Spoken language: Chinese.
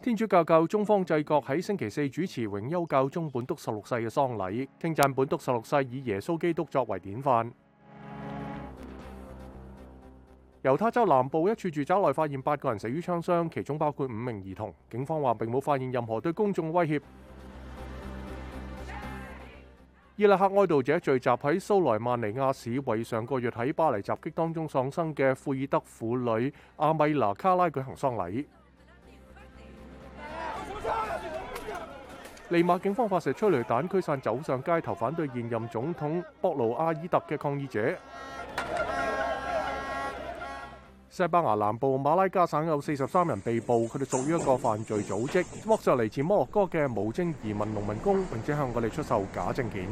天主教教中方制國喺星期四主持永休教宗本督十六世嘅喪禮，稱讚本督十六世以耶穌基督作為典範。猶他州南部一處住宅內發現八個人死於枪傷，其中包括五名兒童。警方話並冇發現任何對公眾威脅。伊拉克哀悼者聚集喺苏莱曼尼亚市，为上个月喺巴黎袭击当中丧生嘅库尔德妇女阿米娜·卡拉举行丧礼。利马警方发射催泪弹驱散走上街头反对现任总统博卢阿尔特嘅抗议者。西班牙南部马拉加省有四十三人被捕，佢哋属于一个犯罪组织，剥削嚟自摩洛哥嘅无精移民农民工，并且向我哋出售假证件。